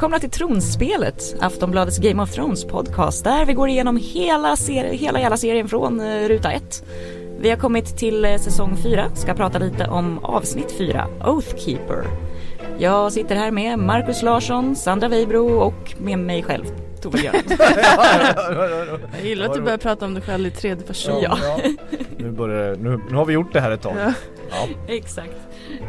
Välkomna till Tronspelet, Aftonbladets Game of Thrones podcast där vi går igenom hela, seri- hela jävla serien från eh, ruta ett. Vi har kommit till eh, säsong 4, ska prata lite om avsnitt 4, Oathkeeper. Jag sitter här med Marcus Larsson, Sandra Weibro och med mig själv, Tove Björn. Jag gillar att du börjar prata om dig själv i tredje person. Ja. Nu, börjar, nu, nu har vi gjort det här ett tag. Ja. Ja. Exakt.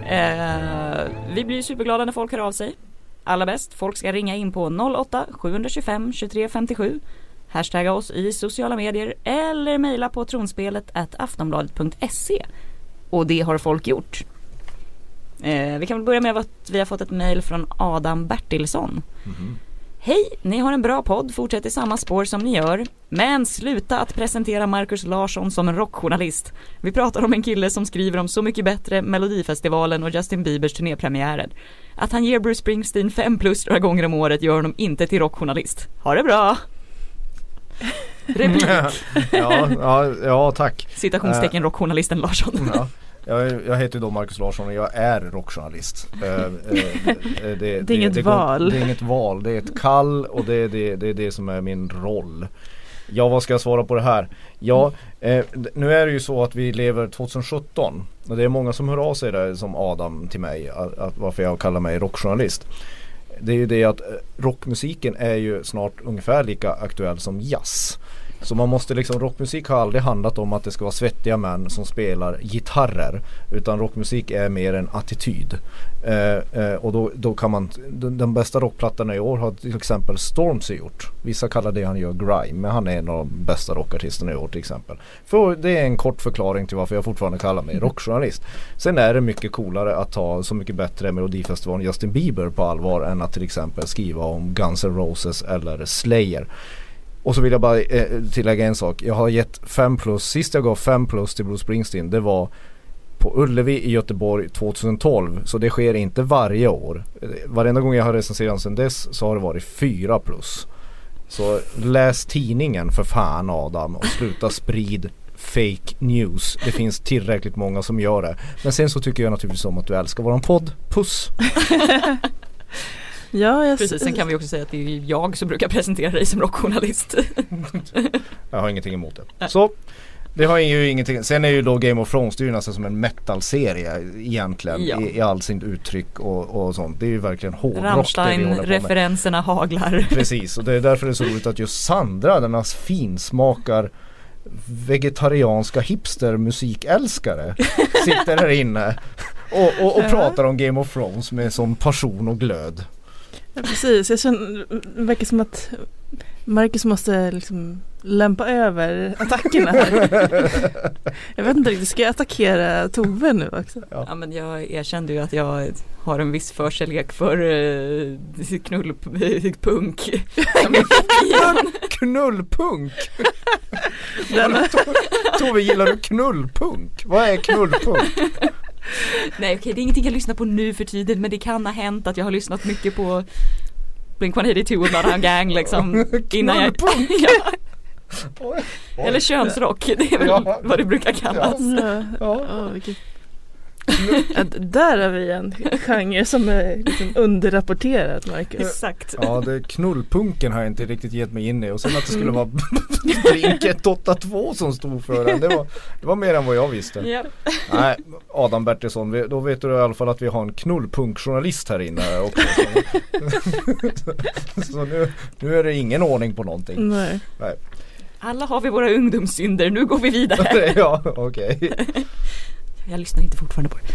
Eh, vi blir superglada när folk hör av sig. Allra bäst, folk ska ringa in på 08 725 2357, Hashtagga oss i sociala medier eller mejla på tronspelet at aftonbladet.se Och det har folk gjort. Eh, vi kan väl börja med att vi har fått ett mejl från Adam Bertilsson. Mhm. Hej, ni har en bra podd, fortsätt i samma spår som ni gör. Men sluta att presentera Marcus Larsson som en rockjournalist. Vi pratar om en kille som skriver om Så mycket bättre, Melodifestivalen och Justin Biebers turnépremiärer. Att han ger Bruce Springsteen 5 plus några gånger om året gör honom inte till rockjournalist. Ha det bra! Replik, ja, ja, ja, tack. citationstecken rockjournalisten Larsson. Ja. Jag, jag heter då Marcus Larsson och jag är rockjournalist. Eh, eh, eh, det, Det är inget val. Det är inget val, det är ett kall och det är det, det, är det som är min roll. Ja, vad ska jag svara på det här? Ja, eh, nu är det ju så att vi lever 2017 och det är många som hör av sig där som Adam till mig att, att varför jag kallar mig rockjournalist. Det är ju det att rockmusiken är ju snart ungefär lika aktuell som jazz. Så man måste liksom, rockmusik har aldrig handlat om att det ska vara svettiga män som spelar gitarrer. Utan rockmusik är mer en attityd. Eh, eh, och då, då kan man, den, den bästa rockplattan i år har till exempel Stormzy gjort. Vissa kallar det han gör grime, men han är en av de bästa rockartisterna i år till exempel. För det är en kort förklaring till varför jag fortfarande kallar mig rockjournalist. Sen är det mycket coolare att ta Så mycket bättre Melodifestivalen Justin Bieber på allvar än att till exempel skriva om Guns N' Roses eller Slayer. Och så vill jag bara eh, tillägga en sak. Jag har gett 5 plus, sist jag gav 5 plus till Bruce Springsteen det var på Ullevi i Göteborg 2012. Så det sker inte varje år. Eh, varenda gång jag har recenserat sedan dess så har det varit 4 plus. Så läs tidningen för fan Adam och sluta sprid fake news. Det finns tillräckligt många som gör det. Men sen så tycker jag naturligtvis om att du älskar våran podd. Puss! Ja, jag Precis, sen kan vi också säga att det är jag som brukar presentera dig som rockjournalist. Jag har ingenting emot det. Så det har ju ingenting. Sen är ju då Game of Thrones det är ju nästan som en metal-serie egentligen Ja. i, i all sin uttryck och, och sånt. Det är ju verkligen hårdrock. Rammstein-referenserna haglar. Precis och det är därför det är så roligt att just Sandra denna finsmakar vegetarianska hipstermusikälskare sitter här inne och, och, och pratar om Game of Thrones med sån passion och glöd. Ja, precis, jag känner, det verkar som att Marcus måste liksom lämpa över attackerna här. Jag vet inte riktigt, ska jag attackera Tove nu också? Ja men jag erkände ju att jag har en viss förkärlek för uh, knullpunk. Knullpunk! Tove gillar du knullpunk? Vad är knullpunk? Nej okej det är ingenting jag lyssnar på nu för tiden men det kan ha hänt att jag har lyssnat mycket på Blink-182 och Bloodhound Gang liksom innan jag, ja, Oj. Eller könsrock, det är väl Ja. vad det brukar kallas. ja, Ja. ja, vilket, ja, där har vi en genre som är liksom underrapporterad Marcus. Exakt. Ja, det, knullpunken har jag inte riktigt gett mig in i och sen att det skulle vara Blink 182 som stod för den. Det var, det var mer än vad jag visste. Ja. Nej, Adam Bertilsson, då vet du i alla fall att vi har en knullpunkjournalist här inne också. Så, så nu, nu är det ingen ordning på någonting. Nej. Alla har vi våra ungdomssynder, nu går vi vidare. ja, okej. Jag lyssnar inte fortfarande på det.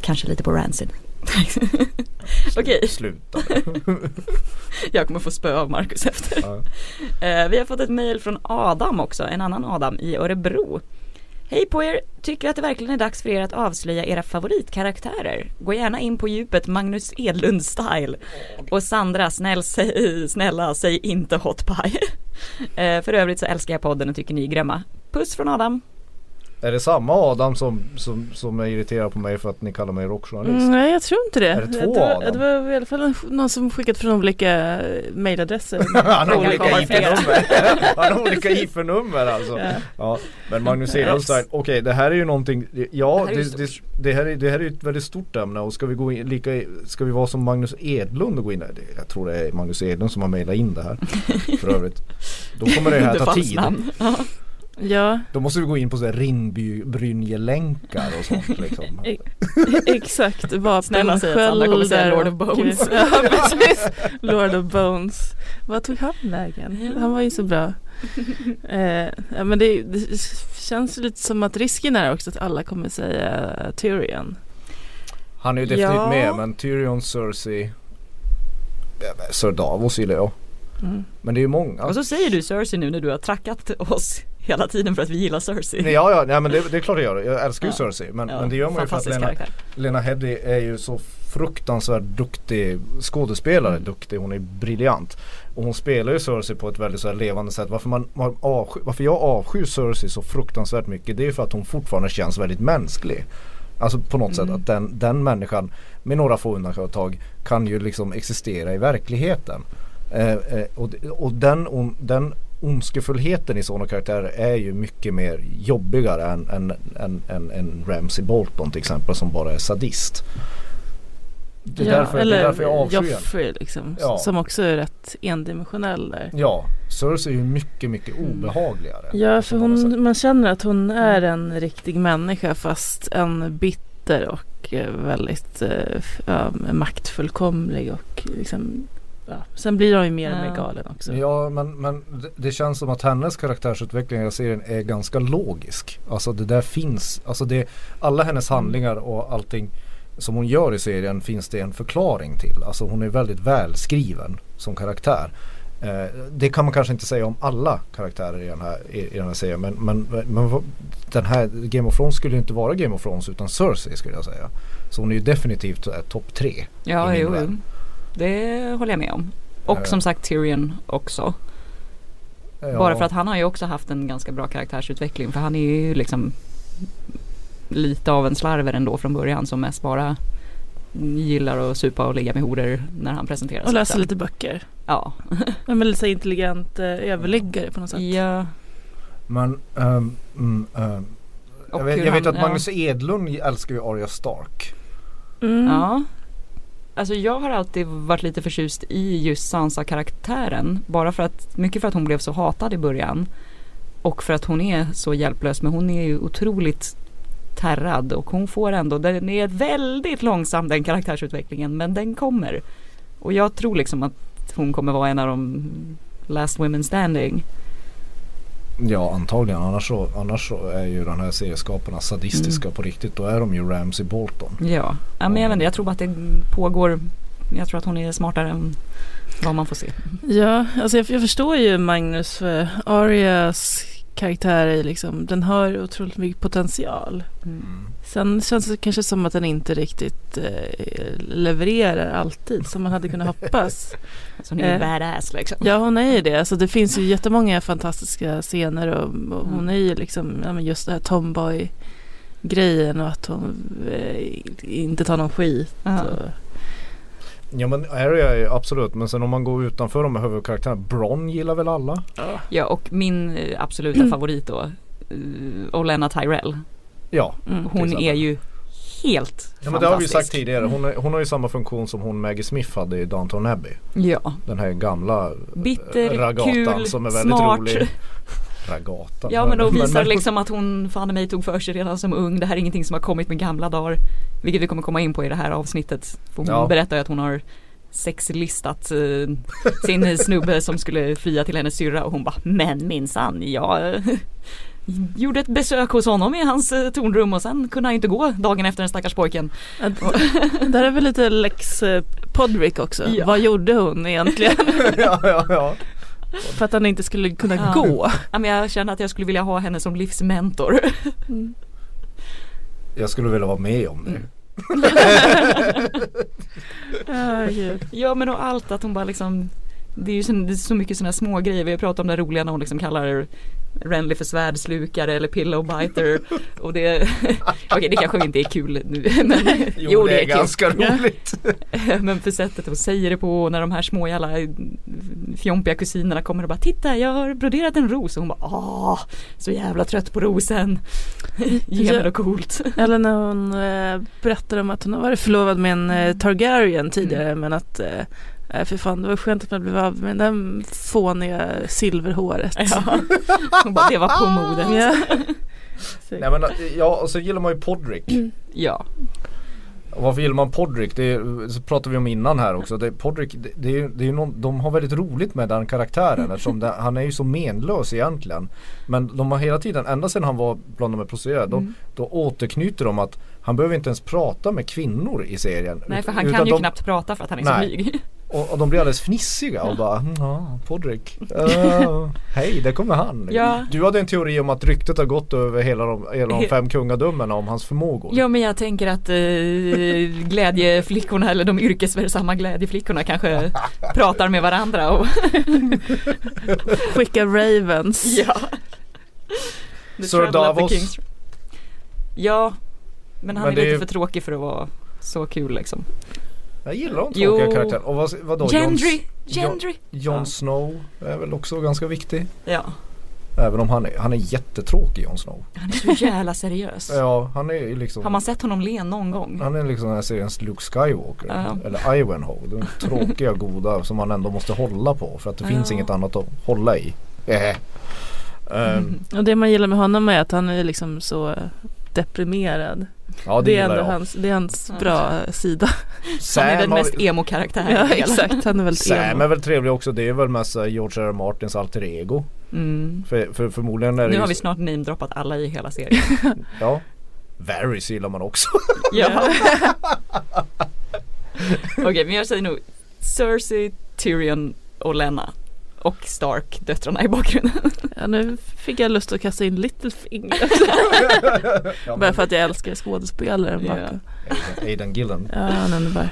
Kanske lite på Rancid. Okej, Sluta. jag kommer få spö av Marcus efter. Ja. Eh, vi har fått ett mejl från Adam också, en annan Adam i Örebro. Hej på er! Tycker att det verkligen är dags för er att avslöja era favoritkaraktärer. Gå gärna in på djupet Magnus Edlund-style. Och Sandra, snäll, säg, snälla, säg inte hot pie. Eh, för övrigt så älskar jag podden och tycker ni är grymma. Puss från Adam. Är det samma Adam som, som, som är irriterad på mig för att ni kallar mig rockjournalist? Mm, nej jag tror inte det. Är det två det, var, Adam? det var i alla fall någon som skickat från olika mailadresser. Han har olika IP-nummer. Han har olika IP-nummer alltså. Ja. Ja, men Magnus Edholstein, okej det här är ju någonting, ja Det här är ju det, det, det, här är, det här är ett väldigt stort ämne och ska vi gå in, lika, ska vi vara som Magnus Edlund och gå in där? Jag tror det är Magnus Edlund som har mejlat in det här för övrigt. Då kommer det här ta tid. Ja. Då måste vi gå in på så här Rinnby-Brynje-länkar och sånt liksom. E- exakt. Säga vapensköldar Lord of och- Bones. Ja precis. Lord of Bones. Vad tog han vägen? Han var ju så bra. Eh, ja, men det, det känns lite som att risken är också att alla kommer säga Tyrion. Han är ju definitivt Ja. med men Tyrion, Cersei, Sir Davos gillar jag. Mm. Men det är ju många. Och så säger du Cersei nu när du har trackat oss hela tiden för att vi gillar Cersei. Nej, ja, ja, nej, men det, det är klart jag gör. Jag älskar ju Ja. Cersei. Men, Ja, men det gör man ju för att Lena, karaktär. Lena Headey är ju så fruktansvärt duktig skådespelare. Mm. Duktig, hon är briljant. Och hon spelar ju Cersei på ett väldigt så levande sätt. Varför, man, man avsky, varför jag avskyr Cersei så fruktansvärt mycket det är ju för att hon fortfarande känns väldigt mänsklig. Alltså på något Mm. sätt att den, den människan med några få undantag kan ju liksom existera i verkligheten. Eh, eh, och och den, on, den ondskefullheten i sådana karaktärer är ju mycket mer jobbigare än, än, än, än, än Ramsey Bolton till exempel som bara är sadist. Det är, därför, det är därför jag avskyr. Joffrey liksom. Ja. Som också är rätt endimensionell där. Ja, Cersei är ju mycket, mycket Mm. obehagligare. Ja för hon, man känner att hon är en riktig människa fast en bitter och eh, väldigt ja, maktfullkomlig och liksom ja. Sen blir hon ju mer och mer galen också. Ja men, men det, känns som att hennes karaktärsutveckling i serien är ganska logisk. Alltså det där finns, alltså det, alla hennes handlingar och allting som hon gör i serien finns det en förklaring till. Alltså hon är väldigt välskriven som karaktär. Eh, det kan man kanske inte säga om alla karaktärer i den här, i, i den här serien. Men, men, men den här Game of Thrones skulle inte vara Game of Thrones utan Cersei skulle jag säga. Så hon är ju definitivt eh, topp tre. Ja, i min jo, värld. Det håller jag med om. Och Eh. som sagt Tyrion också. Ja. Bara för att han har ju också haft en ganska bra karaktärsutveckling. För han är ju liksom lite av en slarver ändå från början som mest bara gillar att supa och ligga med horor när han presenteras. Och läsa lite böcker. Ja. Men lite så här intelligent eh, överliggare på något sätt. ja. Men mm, ehm, Och jag, vet, jag vet han- att Magnus Edlund älskar ju Arya Stark. Mm. Ja. Alltså jag har alltid varit lite förtjust i just Sansa-karaktären. Bara för att, mycket för att hon blev så hatad i början. Och för att hon är så hjälplös. Men hon är ju otroligt terrad och hon får ändå, den är väldigt långsam den karaktärsutvecklingen. Men den kommer. Och jag tror liksom att hon kommer vara en av de last women standing. Ja antagligen annars så, annars så är ju den här serieskaparna sadistiska Mm. på riktigt. Då är de ju Ramsey Bolton. Ja, ja men jag vet inte, jag tror bara att det pågår. Jag tror att hon är smartare än vad man får se. Ja, alltså jag, jag förstår ju Magnus för Arias karaktär är liksom, den har otroligt mycket potential. Mm. Sen känns det kanske som att den inte riktigt eh, levererar alltid som man hade kunnat hoppas. Så hon är Eh, badass liksom. Ja hon är ju det, alltså det finns ju jättemånga fantastiska scener och, och hon Mm. är ju liksom, ja men just det här tomboy grejen och att hon eh, inte tar någon skit. Ja. Och, Ja men Arya är ju absolut men sen om man går utanför de här huvudkaraktärerna. Bron gillar väl alla? Ja och min eh, absoluta favorit då, eh, Olenna Tyrell. Ja. mm. Hon exempel. är ju helt Ja men det har vi ju sagt fantastisk. tidigare. Hon, är, hon har ju samma funktion som hon Maggie Smith hade i Downton Abbey. Ja, Den här gamla eh, bitter, ragatan kul, som är väldigt smart. rolig. Ragatan. Ja men då visar men- liksom att hon fan mig tog för sig redan som ung. Det här är ingenting som har kommit med gamla dagar. Vilket vi kommer komma in på i det här avsnittet. För hon Ja. berättar ju att hon har sexlistat eh, sin snubbe som skulle fria till hennes syrra och hon bara Men minsann, jag eh, gjorde ett besök hos honom i hans eh, tornrum och sen kunde han inte gå dagen efter den stackars pojken. Att, där är väl lite Lex eh, Podrick också. Ja. Vad gjorde hon egentligen? ja, ja, ja. För att han inte skulle kunna Ja. gå. Ja, men jag känner att jag skulle vilja ha henne som livsmentor. Jag skulle vilja vara med om det. Mm. Ja men och allt att hon bara liksom Det är ju så, det är så mycket sådana små grejer. Vi har pratat om det roliga när hon liksom kallar Renly för svärdslukare eller pillowbiter och det, okej det kanske inte är kul nu men Jo, jo, det är kul. ganska roligt. Men för sättet hon säger det på när de här små jävla fjompiga kusinerna kommer och bara Titta jag har broderat en ros. Och hon bara Åh, så jävla trött på rosen. Ge mig något coolt. Eller när hon eh, berättar om att hon har varit förlovad med en eh, Targaryen tidigare men att eh, eh, för fan det var skönt att man blev av med den fåniga silverhåret. ja. Bara det var på modet Ja. Nej men ja, och så gillar man ju Podrick. Ja, Och varför gillar man Podrick? Det är, så pratade vi om innan här också. Det, Podrick, det, det är ju det är någon, de har väldigt roligt med den karaktären eftersom det, han är ju så menlös egentligen. Men de har hela tiden, ända sedan han var bland de här prostituerade, då, Mm. då återknyter de att han behöver inte ens prata med kvinnor i serien. nej för han utan kan ju de, knappt prata för att han är Nej. så blyg Och, och de blir alldeles fnissiga och bara "Mm, ja, Podrick. Uh, Hej, där kommer han. Ja. Du hade en teori om att ryktet har gått över hela de, hela de fem kungadömena om hans förmågor. Ja men jag tänker att eh, glädjeflickorna eller de yrkesverksamma glädjeflickorna kanske pratar med varandra och Skicka Ravens. ja. Sir Davos. Kings. Ja, men han Men är är lite ju- för tråkig för att vara så kul liksom. Jag gillar de tråkiga karaktärerna. Och vad, vadå? Gendry! Jon- Gendry! Jon Ja. Snow är väl också ganska viktig. Ja, Även om han är, han är jättetråkig Jon Snow. han är så jävla seriös. Ja, han är liksom Har man sett honom le någon gång? Han är liksom den här seriens Luke Skywalker. Ja. Eller Ivanhoe. Den tråkiga goda som man ändå måste hålla på. För att det Ja. finns inget annat att hålla i. Ehm, Och det man gillar med honom är att han är liksom så eh, deprimerad. Ja det, det, är ändå jag. hans, det är hans Ja. bra sida. Han är den mest emo-karaktären. Ja exakt, han är väldigt Sam emo. är väl trevlig också. Det är väl mest eh, George R. R. Martins alter ego. Mm. För, för förmodligen är det Nu har vi snart namedroppat alla i hela serien. Ja. Varys gillar man också. ja. Okej men jag säger nog Cersei, Tyrion och Lena. Och Stark, döttrarna i bakgrunden. Ja, nu fick jag lust att kasta in Littlefinger. ja, Bara för att jag älskar skådespelaren Ja. bakom. Aidan, Gillen. Ja, han är underbar.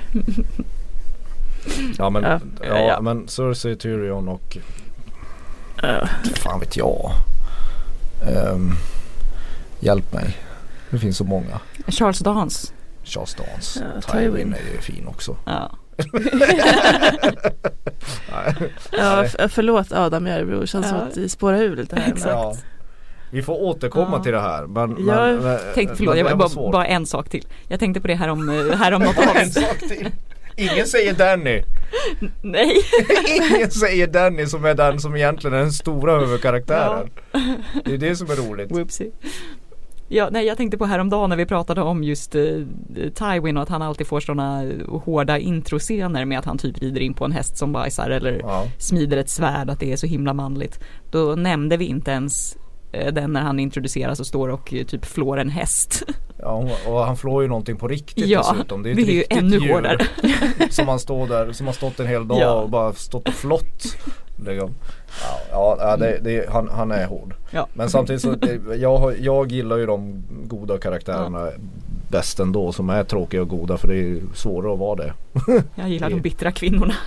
Ja men, ja. Ja. Ja. men Cersei, Tyrion och Ja. fan vet jag. Ehm, hjälp mig. Det finns så många. Charles Dance. Charles Dance. Ja, Tywin Tywin. är ju fin också. Ja. Ja, förlåt Adam Järbror, känns som Ja. att vi spårar ur lite här. Exakt. Ja. Vi får återkomma Ja. till det här. Men, Jag men, men, Tänkte, förlåt, men jag det bara, bara en sak till. Jag tänkte på det här om, eh, här om något en avsnitt. sak till. Ingen säger Danny. Nej. Ingen säger Danny som är den som egentligen är den stora huvudkaraktären. Det är det som är roligt. Whoopsie. Ja, nej, jag tänkte på häromdagen när vi pratade om just eh, Tywin och att han alltid får sådana hårda introscener med att han typ rider in på en häst som bajsar eller Ja. smider ett svärd, att det är så himla manligt. Då nämnde vi inte ens eh, den när han introduceras och står och eh, typ flår en häst. Ja, och han flår ju någonting på riktigt Ja, dessutom. Det är, det är ju ännu djur hårdare. som han står där, som har stått en hel dag Ja. och bara stått och flott. Liksom. Ja, ja, ja det, det, han, han är hård. Ja. Men samtidigt så, jag, jag gillar ju de goda karaktärerna bäst ändå som är tråkiga och goda för det är ju svårare att vara det. Jag gillar de bittra kvinnorna.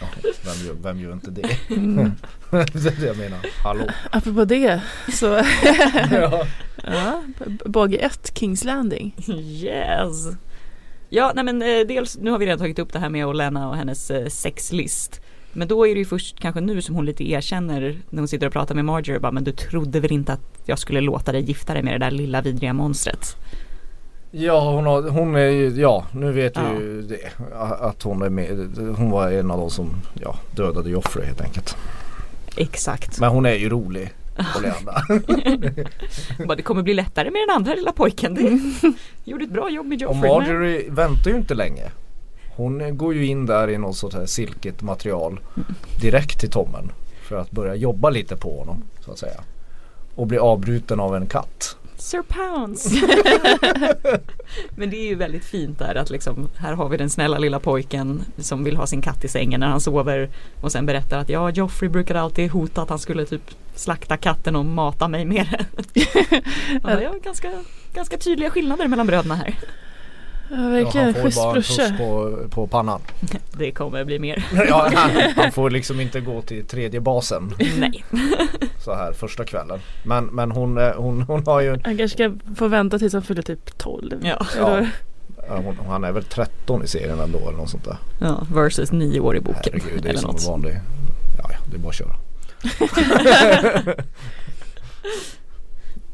Ja, vem, gör, vem gör inte det? Mm. det är det jag menar. Hallå. Apropå det så, ja. ja, båge 1, Kings Landing. Yes. Ja, nej men eh, dels, nu har vi redan tagit upp det här med Olena och hennes eh, sexlist. Men då är det ju först kanske nu som hon lite erkänner när hon sitter och pratar med Marjorie bara, men du trodde väl inte att jag skulle låta dig gifta dig med det där lilla vidriga monstret? Ja hon, har, hon är ju, ja nu vet Ja. ju det. Att hon är med, hon var en av de som ja, dödade Joffrey helt enkelt. Exakt. Men hon är ju rolig. Oleanda. Bara, det kommer bli lättare med den andra lilla pojken. Det gjorde ett bra jobb med Och Joffrey. men- Marjorie väntar ju inte länge. Hon går ju in där i något sånt här silkigt material direkt till Tommen. För att börja jobba lite på honom så att säga. Och bli avbruten av en katt. Sir Pounce. Men det är ju väldigt fint där att liksom här har vi den snälla lilla pojken som vill ha sin katt i sängen när han sover och sen berättar att ja Joffrey brukade alltid hota att han skulle typ slakta katten och mata mig med den. Ja, det är ganska, ganska tydliga skillnader mellan bröderna här. Ja, Ja, verkligen. han får bara en puss på, på pannan. Det kommer bli mer. Ja, han, han får liksom inte gå till tredje basen Nej. så här första kvällen. Men, men hon, eh, hon, hon har ju, Han kanske ska få vänta tills han fyller typ 12. Ja. Ja, hon, han är väl 13 i serien ändå eller något sånt där. Ja, versus nio år i boken. Herregud, det är eller som något. en vanlig, ja, ja det är bara att köra.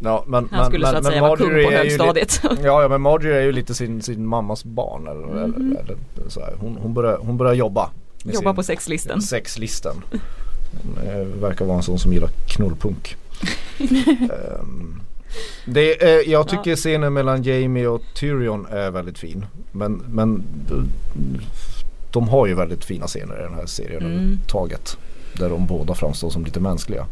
Ja, men, Han men, skulle så men, att men säga vara kung på är li- högstadiet. Ja, ja men Marjorie är ju lite sin, sin mammas barn eller, Mhm. eller, eller så här. Hon, hon, börjar, hon börjar jobba Jobba på sexlisten. sexlisten Hon eh, verkar vara en sån som gillar knullpunk Ehm, det, eh, Jag tycker Ja. scenen mellan Jamie och Tyrion är väldigt fin Men, men de, de har ju väldigt fina scener i den här serien Mm. överhuvudtaget Där de båda framstår som lite mänskliga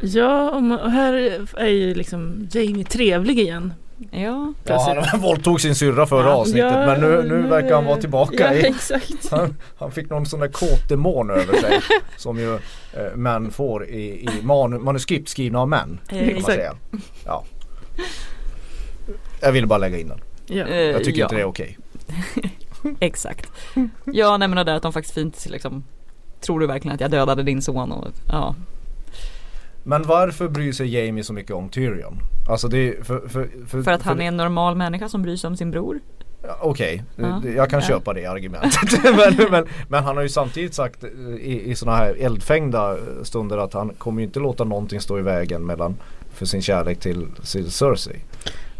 Ja, och här är ju liksom Jamie trevlig igen. Ja, Ja han våldtog sin syrra förra Ja. avsnittet men nu, nu verkar han vara tillbaka Ja, i exakt. Han, han fick någon sån där kåtdemon över sig som ju eh, män får i, i manu, manuskript skrivna av män. Exakt. Ja. Jag ville bara lägga in den. Ja. Eh, Jag tycker ja. inte det är okej. Exakt. Ja, nej men det där att de faktiskt fint liksom Tror du verkligen att jag dödade din son? Och, ja. Men varför bryr sig Jamie så mycket om Tyrion? Alltså det är för, för, för, För att han är en normal människa som bryr sig om sin bror. Okej, Ja. Det- jag kan Ja. köpa det argumentet. men, men, men han har ju samtidigt sagt eh, i, i sådana här eldfängda stunder att han kommer ju inte låta någonting stå i vägen mellan för sin kärlek till, till Cersei.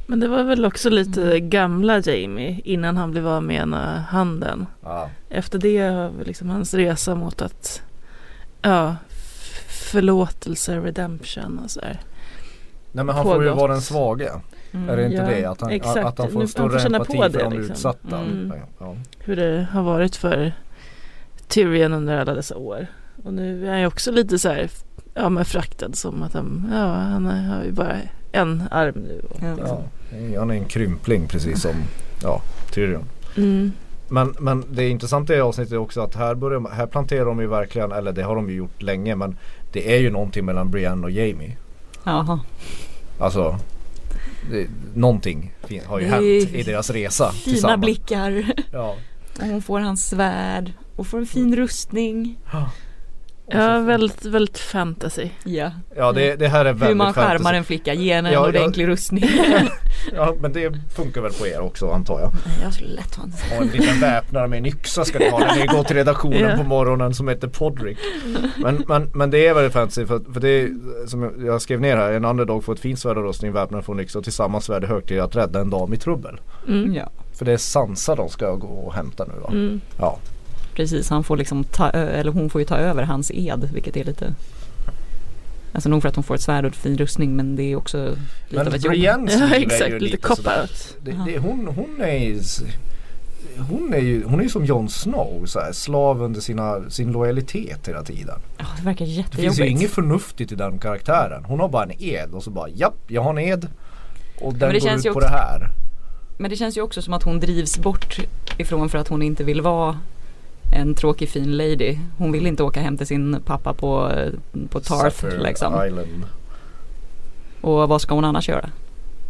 Men det var väl också lite Mm. gamla Jamie innan han blev av med ena handen. Ja. Efter det har liksom hans resa mot att ja, förlåtelse, redemption och sådär. Nej men han får ju Pågått. vara den svage. Mm. Är det inte Ja, det? Att han, exakt. att han får Nu- en han får större känna empati på för det, de liksom. utsatta. Mm. Ja. Hur det har varit för Tyrion under alla dessa år. Och nu är han ju också lite så här, ja men fraktad som att han, ja han har ju bara en arm nu. Och, Ja. liksom. Ja, han är en krympling precis som ja, Tyrion. Mm. Men, men det intressanta i avsnittet är också att här, börjar, här planterar de ju verkligen, eller det har de ju gjort länge men det är ju någonting mellan Brienne och Jamie. Jaha. Alltså det, någonting har ju hänt i deras resa Fina tillsammans. blickar. Ja. Och hon får hans svärd. Och får en fin rustning. Och Ja, väldigt, väldigt fantasy. Ja. ja det, det här är väldigt Hur man fantasy. skärmar en flicka. Ge henne en Ja, ja. ordentlig rustning. Ja men det funkar väl på er också antar jag. jag skulle lätt ha en Och en liten väpnare med en yxa ska ni ha när ni går till redaktionen Ja. på morgonen som heter Podrick. Men, men, men det är väldigt fantasy för, för det är som jag- skrev ner här. En underdog får ett fint svärd och rustning, väpnaren får en yxa och tillsammans svärd högt till att rädda en dam i trubbel. Mm. Ja. För det är Sansa de ska gå och hämta nu va? Mm. Ja. Precis, han får liksom ta eller hon får ju ta över hans ed vilket är lite Alltså nog för att hon får ett svärd och fin rustning men det är också lite Men av ett jobb. Briennes Ja liv är ju exakt, lite out. Det, det, hon, hon är hon är ju hon är som Jon Snow, så här, slav under sina, sin lojalitet hela tiden. Ja, det verkar Det jättejobbigt. finns ju inget förnuftigt i den karaktären. Hon har bara en ed och så bara japp, jag har en ed. Och den det går ut ju på det här. Men det känns ju också som att hon drivs bort ifrån för att hon inte vill vara en tråkig fin lady. Hon vill inte åka hem till sin pappa på, på Tarth Sapphire liksom. Island. Och vad ska hon annars göra?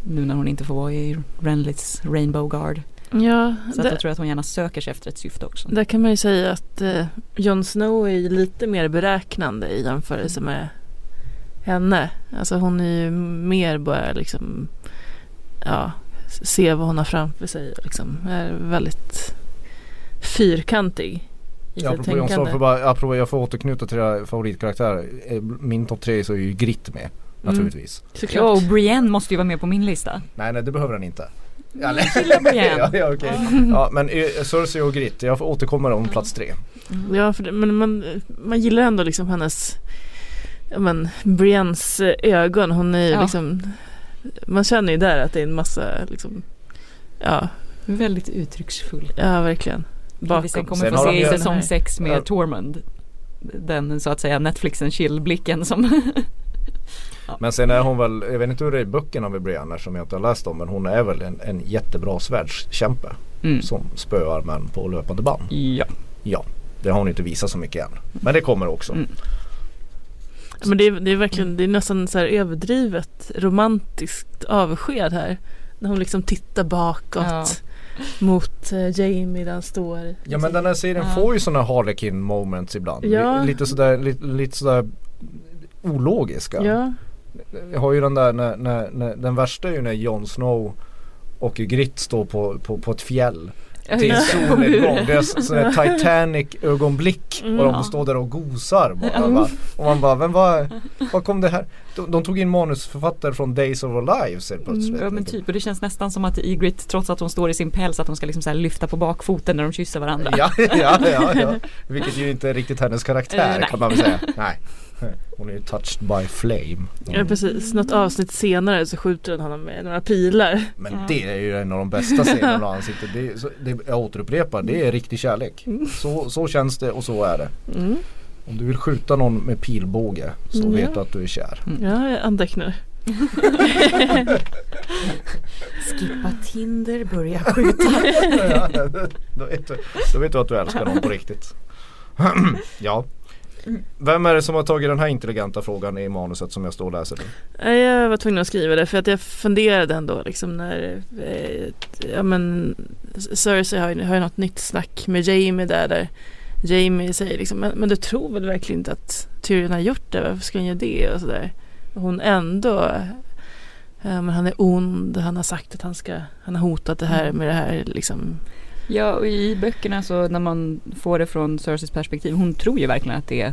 Nu när hon inte får vara i Renlits Rainbow Guard. Ja, Så att det, jag tror att hon gärna söker sig efter ett syfte också. där kan man ju säga att eh, Jon Snow är ju lite mer beräknande i jämförelse med henne. Alltså hon är ju mer bara liksom ja, se vad hon har framför sig liksom är väldigt fyrkantig Ja, apropå Jon Snow, tänkande. för bara, apropå, jag får återknyta till era favoritkaraktärer. Eh, Min topp tre så är ju Grit med. Naturligtvis. Ja, Såklart. och Brienne måste ju vara med på min lista. Nej nej det behöver den inte. Ja, Mm, jag gillar Brienne. ja, ja, okej. ja men eh, Cersei och Grit, jag får återkomma om plats tre. Mm. Ja, för det, men man, man gillar ändå liksom hennes ja, men, Briennes eh, ögon. Hon är ju Ja. liksom man känner ju där att det är en massa liksom ja, Väldigt uttrycksfull. ja verkligen. Bakom. Vi sen kommer Sen få se i säsong 6 med Ja. Tormund. Den så att säga Netflixen chill-blicken som Men sen är hon väl, jag vet inte hur det är i böckerna med Brienne som jag inte har läst om men hon är väl en, en jättebra svärdskämpe mm. som spöar män på löpande band. Ja. Ja, det har hon inte visat så mycket än. Men det kommer också. Mm. Men det är, det är verkligen, det är nästan så här överdrivet romantiskt avsked här. När hon liksom tittar bakåt. Ja. Mot eh, Jamie han står. Ja men den här serien Ja. får ju sådana Harlequin moments ibland. Ja. Li- Lite sådär, lite, lite sådär ologiska. Ja, Jag har ju den där när, när, när, den värsta är ju när Jon Snow och Grit står på, på, på ett fjäll till solnedgång. Det är så- sådär Titanic ögonblick och de Ja. står där och gosar bara. Bara, och man bara, vem var, var kom det här? De, de tog in manusförfattare från Days of Our Lives helt plötsligt. Ja men typ och det känns nästan som att Ygritte trots att hon står i sin päls att hon ska liksom så lyfta på bakfoten när de kysser varandra. Ja, ja, ja, ja. Vilket ju inte är riktigt hennes karaktär Eh, kan man väl säga. Nej. Hon är ju touched by flame. ja precis. Något avsnitt senare så skjuter han honom med några pilar. Men det är ju en av de bästa scenerna när han sitter. Det, är- så, det, jag återupprepar, det är riktig kärlek. Så, så känns det och så är det. Mm. Om du vill skjuta någon med pilbåge så Ja. vet du att du är kär. Ja, jag antecknar. Skippa Tinder, börja skjuta. Ja, då, vet du, då vet du att du älskar någon på riktigt. ja. Vem är det som har tagit den här intelligenta frågan i manuset som jag står och läser nu? Jag var tvungen att skriva det för att jag funderade ändå liksom när eh, Ja men Cersei har ju, har ju något nytt snack med Jamie där där Jamie säger liksom men, men du tror väl verkligen inte att Tyrion har gjort det? Varför ska han göra det? Och sådär. Hon ändå men han är ond, han har sagt att han ska Han har hotat det här med det här liksom Ja och i böckerna så när man får det från Cerseis perspektiv, hon tror ju verkligen att det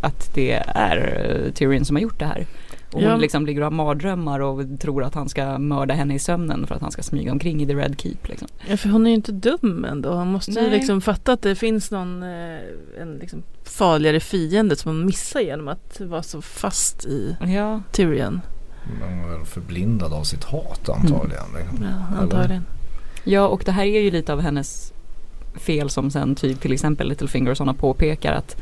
att det är eh, Tyrion som har gjort det här. Och Ja. hon liksom ligger och har mardrömmar och tror att han ska mörda henne i sömnen för att han ska smyga omkring i The Red Keep liksom. Ja för hon är ju inte dum ändå. Hon måste ju Nej. liksom fatta att det finns någon eh, en liksom farligare fiende som hon missar genom att vara så fast i Ja, Tyrion. Man är väl förblindad av sitt hat antagligen. Ja, antagligen ja och det här är ju lite av hennes fel som sen typ till exempel Littlefinger och sådana påpekar att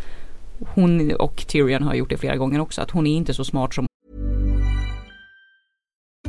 hon och Tyrion har gjort det flera gånger också, att hon är inte så smart som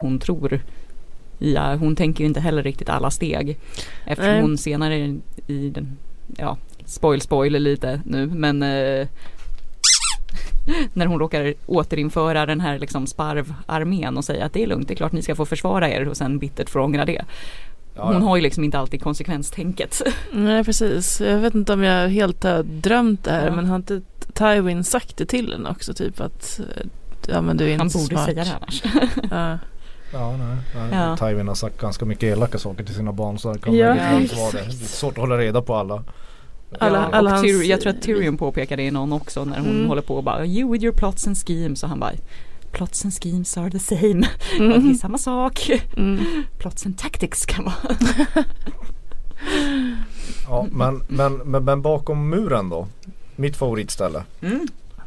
hon tror. Ja, hon tänker ju inte heller riktigt alla steg. Eftersom Nej. hon senare i den, ja, spoil spoil lite nu, men eh, när hon råkar återinföra den här liksom sparvarmén och säga att det är lugnt, det är klart ni ska få försvara er och sen bittert får ångra det. Hon har ju liksom inte alltid konsekvenstänket. Nej precis. Jag vet inte om jag helt har drömt det här Ja. men har inte Tywin sagt det till henne också typ att eh, ja men du är inte Han borde smart. säga det annars. Ja. Ja, nej. Ja. Tywin har sagt ganska mycket elaka saker till sina barn så det kan Ja, vara det. Det är svårt att hålla reda på alla. Alla- ja, alla Tyr, jag tror att Tyrion påpekar det i någon också när hon Mm. håller på och bara You with your plots and schemes och han bara Plots and schemes are the same. Mm. Det är samma sak. Mm. Plots and tactics kan vara. Ja, men, men, men, men bakom muren då? Mitt favoritställe.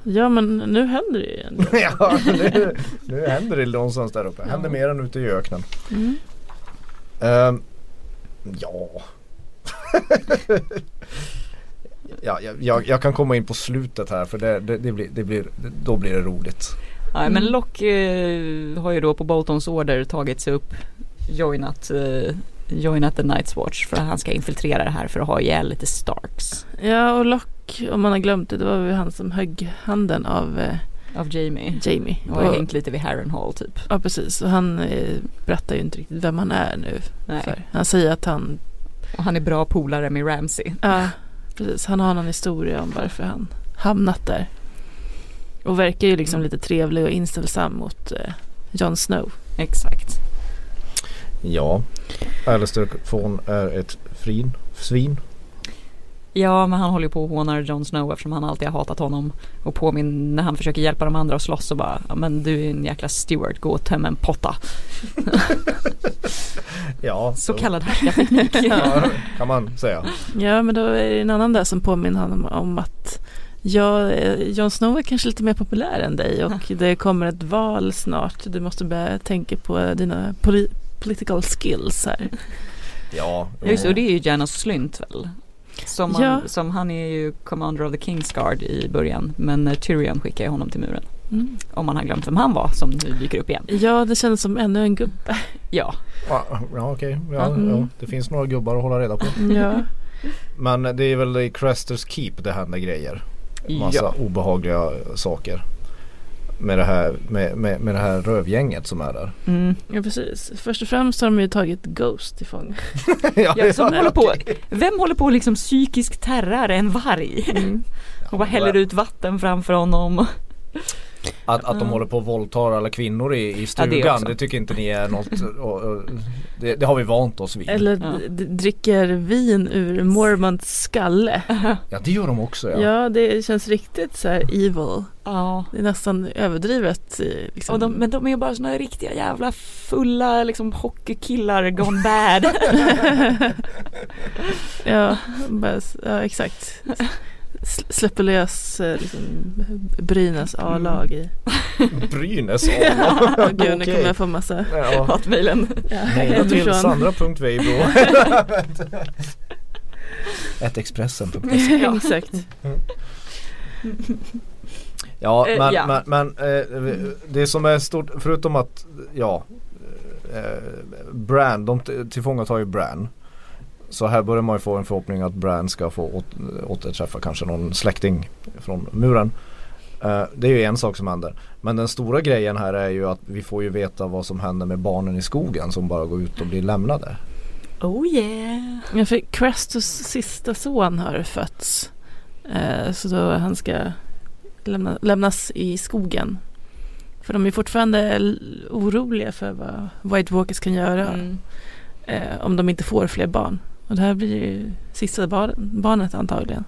Ja men nu händer det ju igen. ja, nu, nu händer det någonstans där uppe. Händer mer än ute i öknen. Mm. Ehm, ja. ja jag, jag, jag kan komma in på slutet här för det, det, det, blir, det blir, då blir det roligt. Ja, men Mm. Locke eh, har ju då på Boltons order tagit sig upp joinat, eh, joinat The Night's Watch för att han ska infiltrera det här för att ha ihjäl lite Starks Ja och Om man har glömt det, det var väl han som högg handen av eh, av Jamie. Jamie. Och hängt lite vid Harrenhal typ. Ja precis och han eh, berättar ju inte riktigt vem han är nu. Nej. För. Han säger att han, Och han är bra polare med Ramsey. ja precis, han har någon historia om varför han hamnat där. Och verkar ju liksom lite trevlig och inställsam mot eh, Jon Snow. Exakt. Ja, Alistair Fawn är ett frin, svin. Ja men han håller ju på och hånar Jon Snow eftersom han alltid har hatat honom. Och påminner när han försöker hjälpa de andra att slåss och bara ja, men du är en jäkla steward, gå och töm en potta. Ja, Så jo. kallad härskarteknik. Ja, kan man säga. Ja men då är det en annan där som påminner honom om att Ja, eh, Jon Snow är kanske lite mer populär än dig och det kommer ett val snart. Du måste börja tänka på dina poli- political skills här. Ja, Ja, just det, och det är ju Janos Slynt väl? Som, han, Ja. som han är ju Commander of the Kingsguard i början men eh, Tyrion skickar ju honom till muren. Mm. Om man har glömt vem han var som nu dyker upp igen. Ja, det känns som ännu en gubbe. Ja, Ja, okej. Ja, Mm. ja, det finns några gubbar att hålla reda på. Ja. Men det är väl i Cresters Keep det händer grejer. Massa ja. obehagliga saker. Med det, här, med, med, med det här rövgänget som är där. Mm. ja, precis. Först och främst har de ju tagit Ghost till fång. Ja, som håller på, vem håller på liksom psykisk terror en varg? Mm. Och bara häller ut vatten framför honom. Att, att de håller på och våldtar alla kvinnor i, i Ja, det stugan det, tycker inte ni är något och, och, det, det har vi vant oss vid. Eller Ja. dricker vin ur Mormonts skalle. Ja det gör de också ja. Ja, det känns riktigt så här evil. Ja. Det är nästan överdrivet. Liksom. Och de, men de är bara såna riktiga jävla fulla liksom hockeykillar gone bad. ja, bara, ja, exakt. Släpper lös eh, liksom, Brynäs A-lag i. Brynäs Åh, Gud, nu kommer jag få massa Ja. Hatmejlen. ja, Mejla till sandra.weibro Ett Expressen.se Ja. Exakt. Ja Eh, men, ja. men, men eh, det som är stort förutom att ja eh, Bran, de tillfångatar ju Bran. Så här börjar man ju få en förhoppning att Bran ska få åt, återträffa kanske någon släkting från muren. Eh, det är ju en sak som händer. Men den stora grejen här är ju att vi får ju veta vad som händer med barnen i skogen som bara går ut och blir lämnade. Oh yeah. Ja, för Crestus sista son har fötts. Eh, så då han ska lämna, lämnas i skogen. För de är fortfarande oroliga för vad White Walkers kan göra Mm. eh, om de inte får fler barn. Och det här blir ju sista bar- barnet antagligen.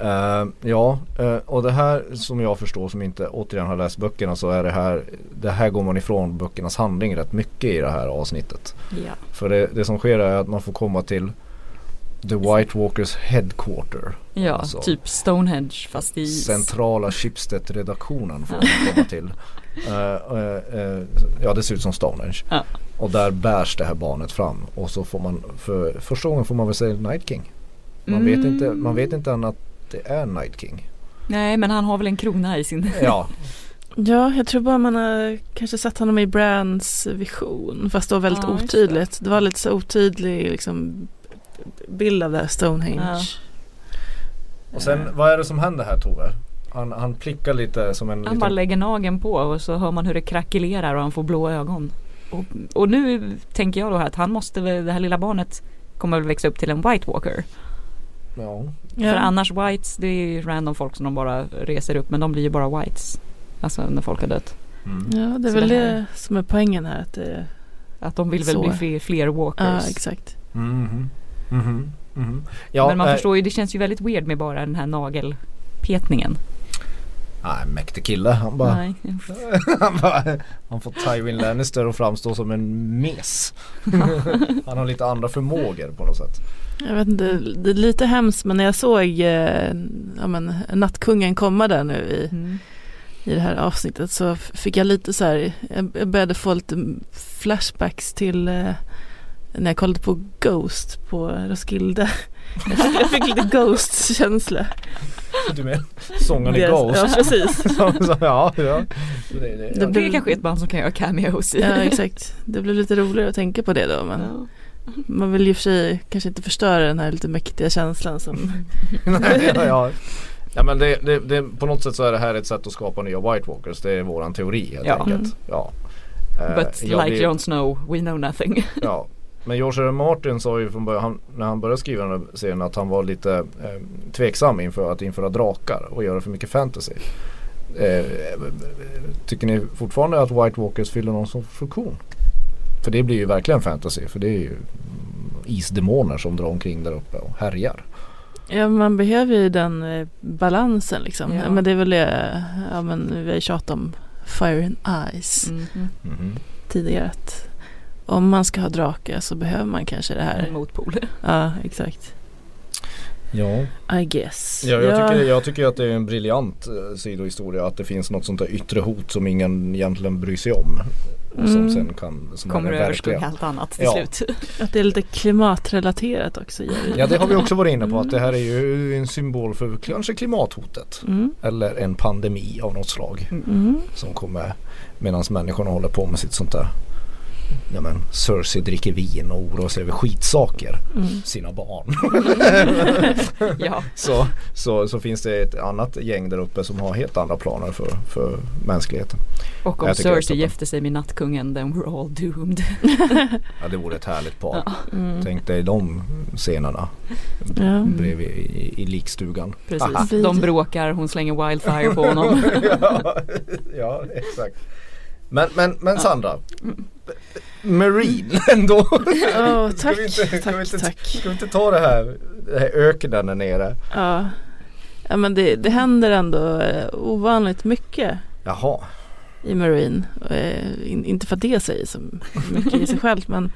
Eh, ja, eh, och det här som jag förstår som inte återigen har läst böckerna så är det här Det här går man ifrån böckernas handling rätt mycket i det här avsnittet. Ja. För det, det som sker är att man får komma till The White Walkers headquarter. Ja, Alltså. typ Stonehenge fast i. Centrala Schibsted-redaktionen får man komma till. Eh, ja det ser ut som Stonehenge. Ja. Och där bärs det här barnet fram. Och så får man för första gången får man väl säga Night King. Man, vet, Mm. inte, man vet inte än att det är Night King. Nej men han har väl en krona i sin Ja, Ja, jag tror bara man har kanske sett honom i Brands vision. Fast det var väldigt Ja, otydligt. Det. var lite så otydlig liksom, bild av det här Stonehenge. Ja. Och sen vad är det som händer här Tove? Han, han plickar lite som en Han liten... bara lägger nageln på och så hör man hur det krackelerar och han får blå ögon. Och, och nu tänker jag då här att han måste väl, det här lilla barnet kommer väl växa upp till en White Walker. Ja. Ja. För annars Whites det är ju random folk som de bara reser upp men de blir ju bara Whites. Alltså när folk har dött. Mm. ja, det är Så väl det det, här- som är poängen här. Att det, Att de vill väl bli fler, fler walkers. ja, exakt. Mhm. Mhm. Mhm. Ja, men man eh, förstår ju, det känns ju väldigt weird med bara den här nagelpetningen. Nej, mäktig kille. Han bara, Nej. han, bara han får Tywin Lannister att framstå som en mes. han har lite andra förmågor på något sätt. Jag vet inte, det är lite hemskt men när jag såg eh, ja, men, Nattkungen komma där nu i, Mm. i det här avsnittet så fick jag lite så här, jag jag började få lite flashbacks till eh, när jag kollade på Ghost på Roskilde. Jag fick, jag fick lite Ghost-känsla. Du med? Sångaren i Ghost. Ja, precis. Så, ja, ja. Det, det, Det är kanske ett band som kan göra cameos i. Ja, exakt. Det blev lite roligare att tänka på det då. Men Ja. man vill ju för sig kanske inte förstöra den här lite mäktiga känslan som Nej, ja, ja. ja men det, det, det, på något sätt så är det här ett sätt att skapa nya White Walkers. Det är våran teori helt Ja. enkelt. Mm. Ja. Eh, But jag like blir- Jon Snow, we know nothing. Ja. Men George R. R. Martin sa ju från början, han, när han började skriva den här serien att han var lite eh, tveksam inför att införa drakar och göra för mycket fantasy. Eh, tycker ni fortfarande att White Walkers fyller någon sorts funktion? För det blir ju verkligen fantasy. För det är ju mm, isdemoner som drar omkring där uppe och härjar. Ja, man behöver ju den eh, balansen liksom. Ja. Men det är väl det, ja men vi har tjatat om Fire and Ice Mhm. Mhm. tidigare. Att om man ska ha drake så behöver man kanske det En här. motpol. Ja, exakt. Ja. I guess. Ja, jag, Tycker, jag tycker att det är en briljant eh, sidohistoria att det finns något sånt där yttre hot som ingen egentligen bryr sig om. och som Mm. sen kan som Kommer överskugga allt annat till Ja. slut. Att det är lite klimatrelaterat också. Ja det har vi också varit inne på att det här är ju en symbol för kanske klimathotet. Mm. Eller en pandemi av något slag Mm. som kommer medan människorna håller på med sitt sånt där Ja men Cersei dricker vin och oroar sig över skitsaker. Mm. Sina barn. Ja, så, så, så finns det ett annat gäng där uppe som har helt andra planer för, för mänskligheten. och om Cersei att- gifte sig med nattkungen then we're all doomed. Ja det vore ett härligt par. Mm. Tänk dig de scenerna Ja. bredvid i, i likstugan. Precis, Aha. de bråkar, hon slänger wildfire på honom. ja, ja exakt. Men, men, men Sandra. Marine ändå. Ska tack, vi inte- ska vi tack, inte- tack. Ska vi inte ta det här, det här öknen där nere? Ja, ja men det, det händer ändå eh, ovanligt mycket Jaha. i Marine. Eh, in, inte för att det säger så mycket i sig självt men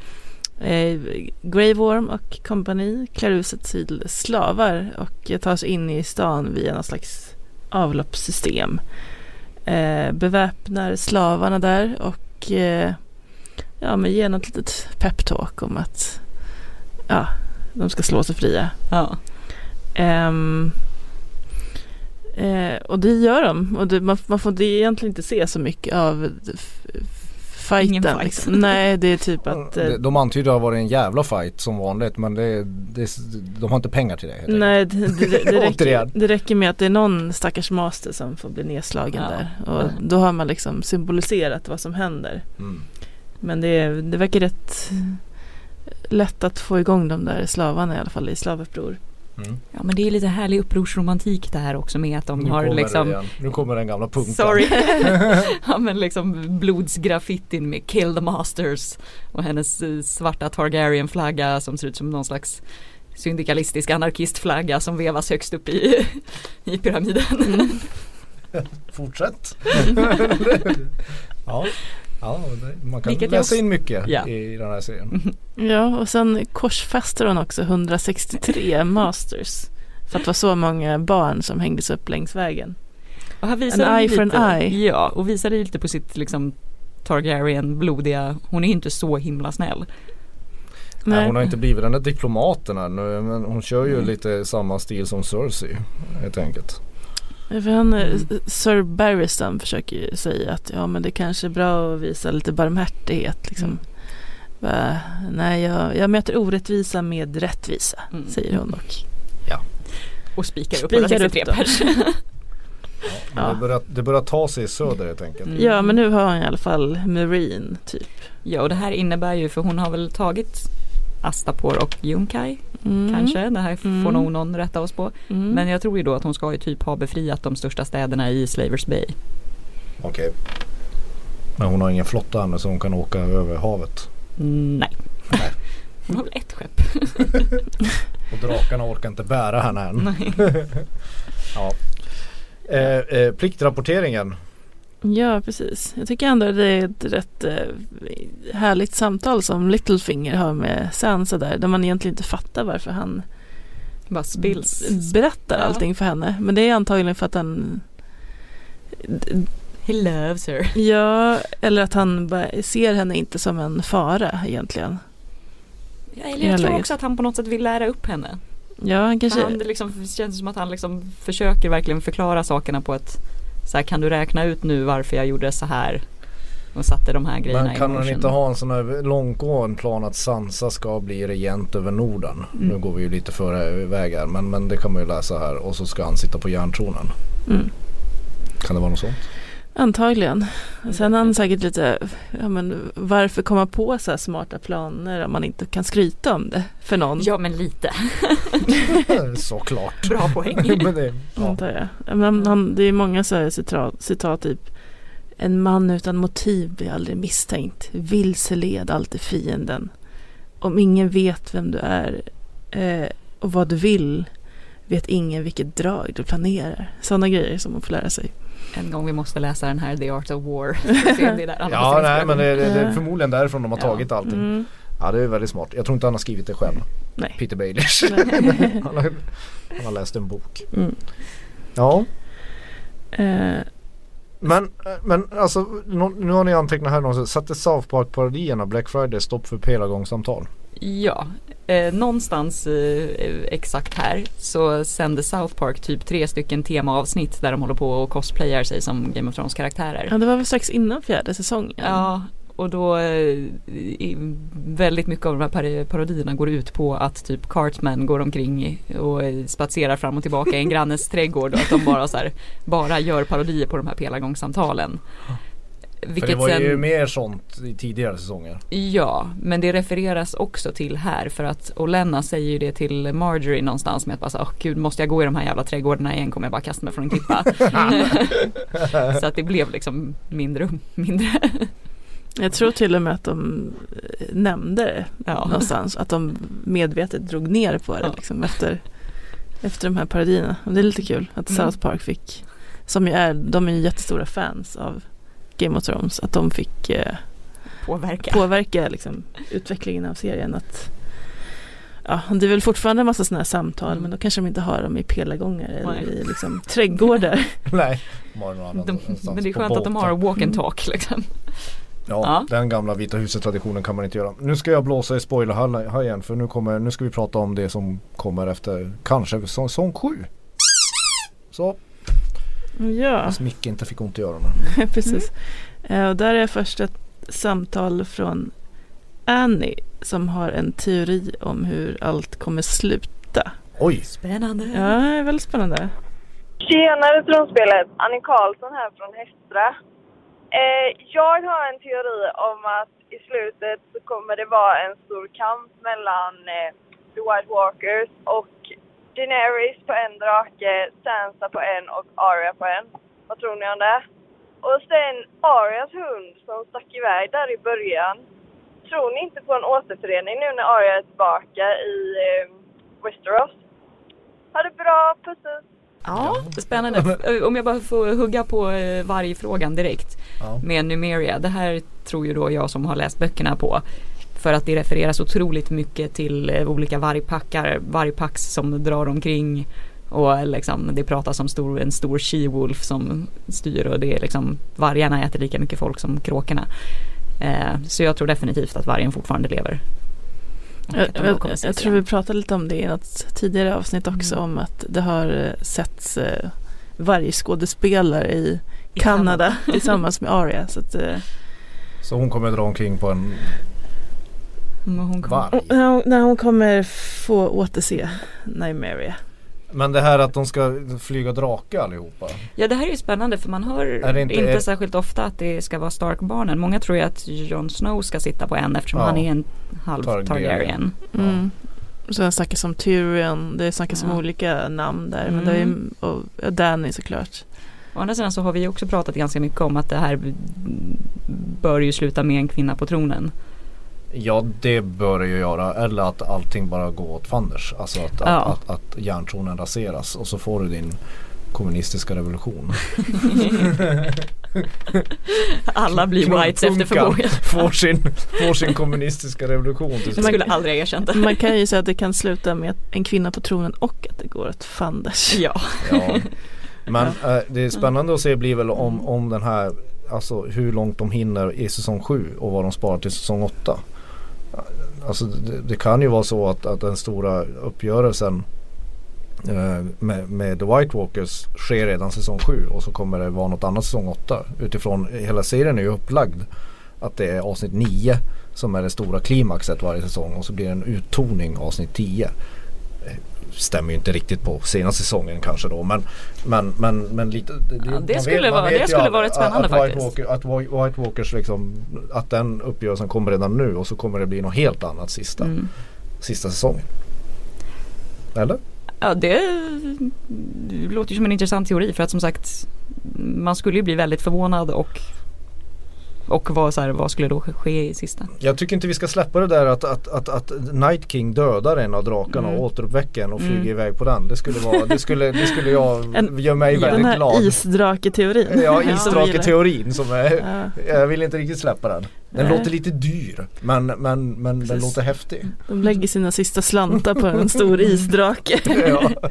eh, Grey Worm och kompani klär ut sig till slavar och tar sig in i stan via någon slags avloppssystem. Eh, beväpnar slavarna där och eh, ja, men ger något litet peptalk om att ja, de ska slå sig fria. Ja. Ehm, eh, och det gör de. Och det, man, man får det egentligen inte se så mycket av fighten. Ingen fight. Liksom. Nej, det är typ att... Eh, De- De antyder att det har varit en jävla fight som vanligt men det, det, de har inte pengar till det. nej, det, det, det, räcker, det räcker med att det är någon stackars master som får bli nedslagen Ja. där. Och då har man liksom symboliserat vad som händer. Mm. Men det, det verkar rätt lätt att få igång de där slavarna i alla fall i slavuppror. Mm. ja men det är lite härlig upprorsromantik det här också med att de Nu, har liksom nu kommer den gamla punkten. Sorry. ja men liksom blodsgraffitin med Kill the Masters och hennes eh, svarta Targaryen flagga som ser ut som någon slags syndikalistisk anarkistflagga som vevas högst upp i, i pyramiden. Fortsätt. ja. Ja, det, man kan Vilket läsa också- in mycket Ja. i den här serien. Ja, och sen korsfäster hon också 163 masters. För att det var så många barn som hängdes upp längs vägen. Och här visar An eye for lite, an eye. Ja, och visar det lite på sitt liksom Targaryen blodiga, hon är inte så himla snäll. Nej, hon har inte blivit den där diplomaten här nu men hon kör ju Mm. lite samma stil som Cersei helt enkelt. För han, eh, Sir Barristan försöker ju säga att ja men det kanske är bra att visa lite barmhärtighet liksom. Mm. Va, nej jag, jag möter orättvisa med rättvisa Mm. säger hon och Och spikar upp Spikar 163 upp dem. pers. Men Ja. Det, börjar, det börjar ta sig i söder helt enkelt. Mm. ja men nu har han i alla fall Marine typ. Ja och det här innebär ju för hon har väl tagit Astapor och Junkai Mm. kanske. Det här får Mm. nog någon rätta oss på. Mm. Men jag tror ju då att hon ska ju typ ha befriat de största städerna i Slavers Bay. Okej. Men hon har ingen flotta ännu så hon kan åka över havet. Nej. Nej. Hon har väl ett skepp. Och drakarna orkar inte bära henne än. Nej. Ja. Eh, eh, pliktrapporteringen. Ja, precis. Jag tycker ändå det är ett rätt eh, härligt samtal som Littlefinger har med Sansa där. Där man egentligen inte fattar varför han Bara spills. berättar Ja. allting för henne. Men det är antagligen för att han He loves her. Ja, eller att han ser henne inte som en fara egentligen. Ja, eller jag tror läget. också att han på något sätt vill lära upp henne. Ja, han För kanske... Han, det liksom, känns som att han liksom försöker verkligen förklara sakerna på ett så här, kan du räkna ut nu varför jag gjorde så här? Och satte de här grejerna Men kan motion. inte ha en sån här långtgående plan att Sansa ska bli regent över Norden? Mm. Nu går vi ju lite före väg här men, men det kan man ju läsa här och så ska han sitta på järntronen. Mm. Kan det vara något sånt? Antagligen. Sen har han säkert lite, ja men varför komma på så här smarta planer om man inte kan skryta om det för någon? Ja men lite. Såklart. Bra poäng. men det, ja. Antar jag. Ja, Men han, det är många så här citat, citat typ En man utan motiv blir aldrig misstänkt. Vilseled alltid fienden. Om ingen vet vem du är eh, och vad du vill vet ingen vilket drag du planerar. Sådana grejer som man får lära sig. En gång vi måste läsa den här The Art of War. Är Ja nej men det, det, det är Ja. förmodligen därifrån de har Ja. tagit allting. Mm. Ja det är väldigt smart. Jag tror inte han har skrivit det själv. Nej. Peter Baelish. Han, har, han har läst en bok. Mm. Ja. Eh, Men, men alltså nu har ni antecknat här någonstans. Satte South Park-parodierna Black Friday stopp för pelagångssamtal? Ja, eh, någonstans eh, exakt här så sände South Park typ tre stycken temaavsnitt där de håller på och cosplayar sig som Game of Thrones karaktärer. Ja det var väl strax innan fjärde säsongen. Ja, och då eh, väldigt mycket av de här par- parodierna går ut på att typ Cartman går omkring och eh, spatserar fram och tillbaka i en grannes trädgård och att de bara så här, bara gör parodier på de här pelagångssamtalen. För det Vilket var ju sen, mer sånt i tidigare säsonger. ja, men det refereras också till här för att Olenna säger ju det till Marjorie någonstans med att bara så, åh gud måste jag gå i de här jävla trädgårdarna igen kommer jag bara kasta mig från en klippa. så att det blev liksom mindre mindre. Jag tror till och med att de eh, nämnde det Ja. någonstans. Att de medvetet drog ner på det Ja. liksom, efter, efter de här parodierna. Och det är lite kul att Mm. South Park fick, som ju är, de är ju jättestora fans av Game of Thrones, att de fick eh, Påverka. påverka liksom, utvecklingen av serien. Att, ja, det är väl fortfarande en massa sådana här samtal Mm. men då kanske de inte har dem i pelagångar eller Nej. i liksom, trädgårdar. Nej, De, men det är skönt att de har walk and talk liksom. Ja, Ja. den gamla Vita huset-traditionen kan man inte göra. Nu ska jag blåsa i spoilerhajen för nu, kommer, nu ska vi prata om det som kommer efter kanske säsong 7. Så, ja. fast Micke inte fick ont i öronen. Precis. Eh, och där är först ett samtal från Annie som har en teori om hur allt kommer sluta. Oj! Spännande. Ja, det är väldigt spännande. Tjenare tronspelet! Annie Karlsson här från Hästra. Eh, jag har en teori om att i slutet så kommer det vara en stor kamp mellan eh, The White Walkers och Daenerys på en drake, Sansa på en och Arya på en. Vad tror ni om det? Och sen Arias hund som stack iväg där i början. Tror ni inte på en återförening nu när Arya är tillbaka i eh, Westeros? Ha det bra, puss! Ja, spännande. Om jag bara får hugga på eh, vargfrågan direkt Ja. med Numeria. Det här tror ju då jag som har läst böckerna på. För att det refereras otroligt mycket till eh, olika vargpackar, vargpacks som drar omkring och liksom det pratas om stor, en stor she-wolf som styr och det är liksom vargarna äter lika mycket folk som kråkorna. Eh, så jag tror definitivt att vargen fortfarande lever. Jag, jag, jag tror vi pratade lite om det i något tidigare avsnitt också Mm. om att det har eh, setts eh, vargskådespelare I Kanada tillsammans med Aria. Så att, eh, Så hon kommer dra omkring på en Men hon kom- varg. hon, när hon kommer få återse Nymeria. Men det här att de ska flyga drake allihopa. Ja det här är ju spännande för man hör det inte- inte, är- särskilt ofta att det ska vara Stark-barnen. Många tror ju att Jon Snow ska sitta på en eftersom Ja. han är en halv Targaryen. Targaryen. Mm. Och sen snackas om Tyrion, det snackas om Ja. olika namn där. Men det är ju, Mm. och Danny såklart. Å andra sidan så har vi också pratat ganska mycket om att det här bör ju sluta med en kvinna på tronen. Ja det bör det ju göra. Eller att allting bara går åt fanders. Alltså att, Ja. att, att, att järntronen raseras och så får du din kommunistiska revolution. Alla blir whites efter förmåga. får sin, får sin kommunistiska revolution slut. skulle aldrig ha erkänt det. Man kan ju säga att det kan sluta med en kvinna på tronen och att det går åt fanders. Ja. Ja. Men eh, det är spännande att se blir väl om, om den här Alltså hur långt de hinner i säsong 7 och vad de sparar till säsong 8. Alltså det, det kan ju vara så att, att den stora uppgörelsen eh, med, med The White Walkers sker redan säsong 7 och så kommer det vara något annat säsong 8. Utifrån hela serien är ju upplagd att det är avsnitt 9 som är det stora klimaxet varje säsong och så blir det en uttoning avsnitt 10 stämmer ju inte riktigt på senaste säsongen kanske då men Men, men, men lite det, Ja, det skulle man vara- det skulle att- rätt spännande att White faktiskt. Walker, att White Walkers liksom Att den uppgörelsen kommer redan nu och så kommer det bli något helt annat sista Mm. Sista säsongen Eller? Ja det det låter ju som en intressant teori för att som sagt man skulle ju bli väldigt förvånad och och vad, så här, vad skulle då ske i sista? Jag tycker inte vi ska släppa det där att, att, att, att Night King dödar en av drakarna Mm. och återuppväcker en och flyger Mm. iväg på den. Det skulle, vara, det skulle, det skulle jag, En- göra mig Den väldigt här glad. isdraketeorin. Ja, som vi gillar. isdraketeorin som är, Ja, jag vill inte riktigt släppa den. Den Nej. låter lite dyr men, men, men den låter häftig. de lägger sina sista slantar på en stor isdrake. Ja.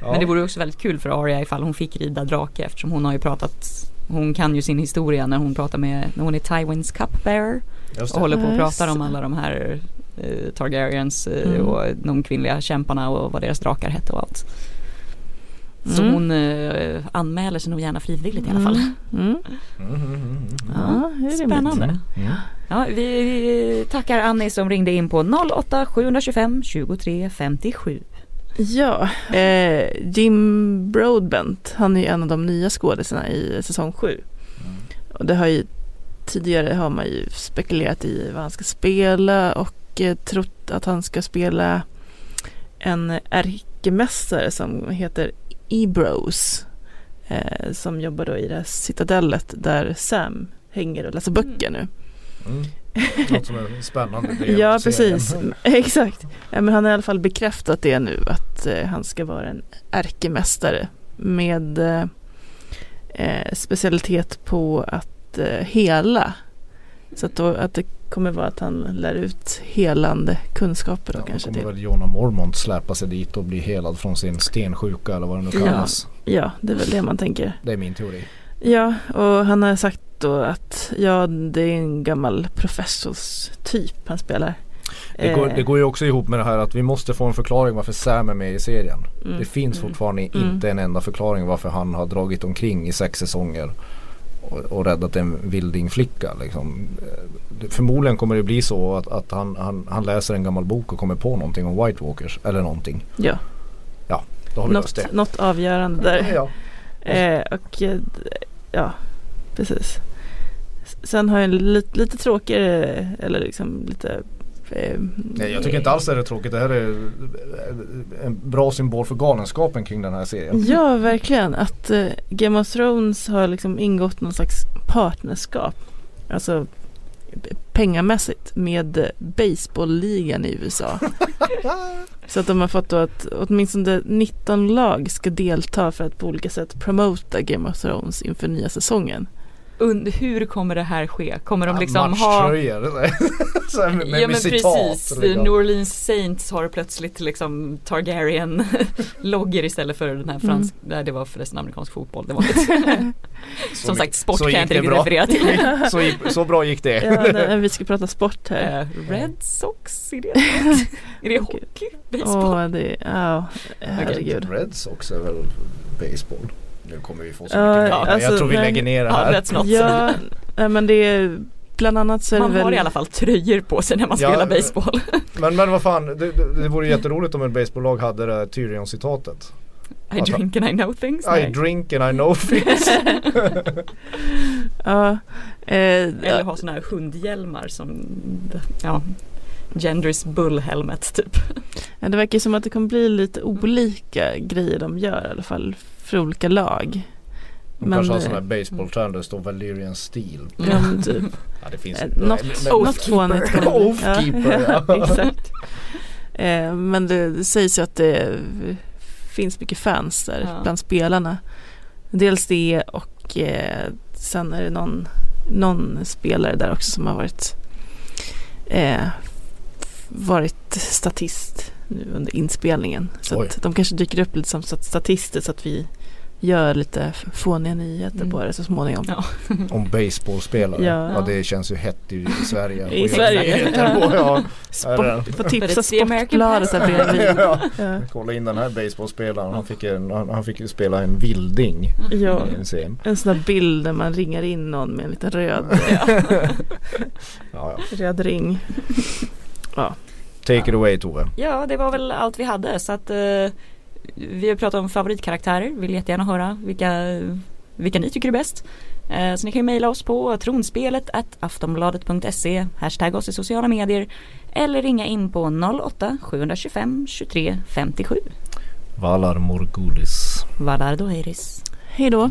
Ja. Men det vore också väldigt kul för Arya ifall hon fick rida drake eftersom hon har ju pratat hon kan ju sin historia när hon pratar med, när hon är Tywins cupbearer och håller på och pratar om alla de här eh, Targaryens eh, Mm. och de kvinnliga kämparna och vad deras drakar hette och allt. Så Mm. hon eh, anmäler sig nog gärna frivilligt i alla fall. Mm. Mm. Ja, det är rimligt. Spännande. Ja, vi, vi tackar Annie som ringde in på 08 725 23 57. Ja, eh, Jim Broadbent, han är ju en av de nya skådisarna i säsong 7. Och det har ju tidigare har man ju spekulerat i vad han ska spela och eh, trott att han ska spela en ärkemästare som heter Ebros. Eh, som jobbar då i det här citadellet där Sam hänger och läser böcker nu. Mm. Något som är spännande Ja, precis. Exakt. Ja, men han har i alla fall bekräftat det nu att eh, han ska vara en ärkemästare med eh, eh, specialitet på att eh, hela. Så att, då, att det kommer vara att han lär ut helande kunskaper då Ja, kanske kommer till. väl Jonna Mormont släpa sig dit och bli helad från sin stensjuka eller vad det nu Ja. kallas. Ja, det är väl det man tänker. Det är min teori. Ja, och han har sagt då att ja, det är en gammal professorstyp han spelar. Det går, Eh, det går ju också ihop med det här att vi måste få en förklaring varför Sam är med i serien. mm, Det finns mm, fortfarande Mm. inte en enda förklaring varför han har dragit omkring i sex säsonger och, och räddat en vildingflicka. Liksom. Eh, Förmodligen kommer det bli så att, att han, han, han läser en gammal bok och kommer på någonting om White Walkers eller någonting. Ja, Då har vi löst något, det. något avgörande där. Ja. Eh, och eh, ja, precis. Sen har jag en lite, lite tråkigare, eller liksom lite eh, Nej, jag tycker inte alls det är tråkigt. Det här är eh, en bra symbol för galenskapen kring den här serien. Ja, verkligen. Att eh, Game of Thrones har liksom ingått någon slags partnerskap. Alltså pengamässigt med baseballligan i USA. Så att de har fått då att åtminstone 19 lag ska delta för att på olika sätt promota Game of Thrones inför nya säsongen. Und, hur kommer det här ske? Kommer de Ja, liksom ha Matchtröjor. Så här med, med, ja men citat. precis, liksom. New Orleans Saints har plötsligt liksom Targaryen logger istället för den här fransk, nej det var förresten amerikansk fotboll, det var. Så Som sagt sport kan jag inte riktigt referera till. så, gick- så bra gick det. Ja, nej, vi ska prata sport här. Eh, Red Sox, är det, är det hockey? Baseball? Åh, det, ja, herregud. Red Sox är väl baseball. Nu kommer vi få så Ja, mycket grejer. alltså, Jag tror vi men- lägger ner det Ja, här. that's not Ja, men det är bland annat så är Man det väl har i alla fall tröjor på sig när man Ja, spelar baseball. Men, men vad fan, det, det, det vore jätteroligt om ett baseballlag hade det Tyrion-citatet. I Alltså- drink and I know things. I Nej. drink and I know things. Ja, eh, Eller ha sådana här hundhjälmar som, ja, Genders bull helmet typ. ja, det verkar som att det kommer bli lite olika grejer de gör i alla fall för olika lag. De Men, kanske har eh, sån här baseballtrend där det står Valerian Steel. Ja, men typ. Ja det finns Eh, inte. Något, Men- något fånigt ja. exakt. Eh, men det, det sägs ju att det finns mycket fans där Ja. bland spelarna. Dels det och eh, sen är det någon, någon spelare där också som har varit eh, varit statist nu under inspelningen. Så Oj. att de kanske dyker upp lite som stat- statister så att vi gör lite fåniga nyheter Mm. på det så småningom. Ja. Om baseballspelare. Ja. Ja. det känns ju hett i, i Sverige. I Sverige. på, ja. Sport, får tipsa Sportbladet där bredvid. ja. Ja. Kolla in den här baseballspelaren. Han fick, en, han, han fick ju spela en vilding Ja. en scen. En sån här bild där man ringar in någon med en liten röd, Ja, ja. röd ring. Take it away Tove. Ja, det var väl allt vi hade så att eh, vi har pratat om favoritkaraktärer. Vill jättegärna höra vilka, vilka ni tycker är bäst. Eh, så ni kan ju mejla oss på tronspelet at aftonbladet.se Hashtag oss i sociala medier eller ringa in på 08 725 23 57 Valar Morgulis. Valardo Iris. Hej då.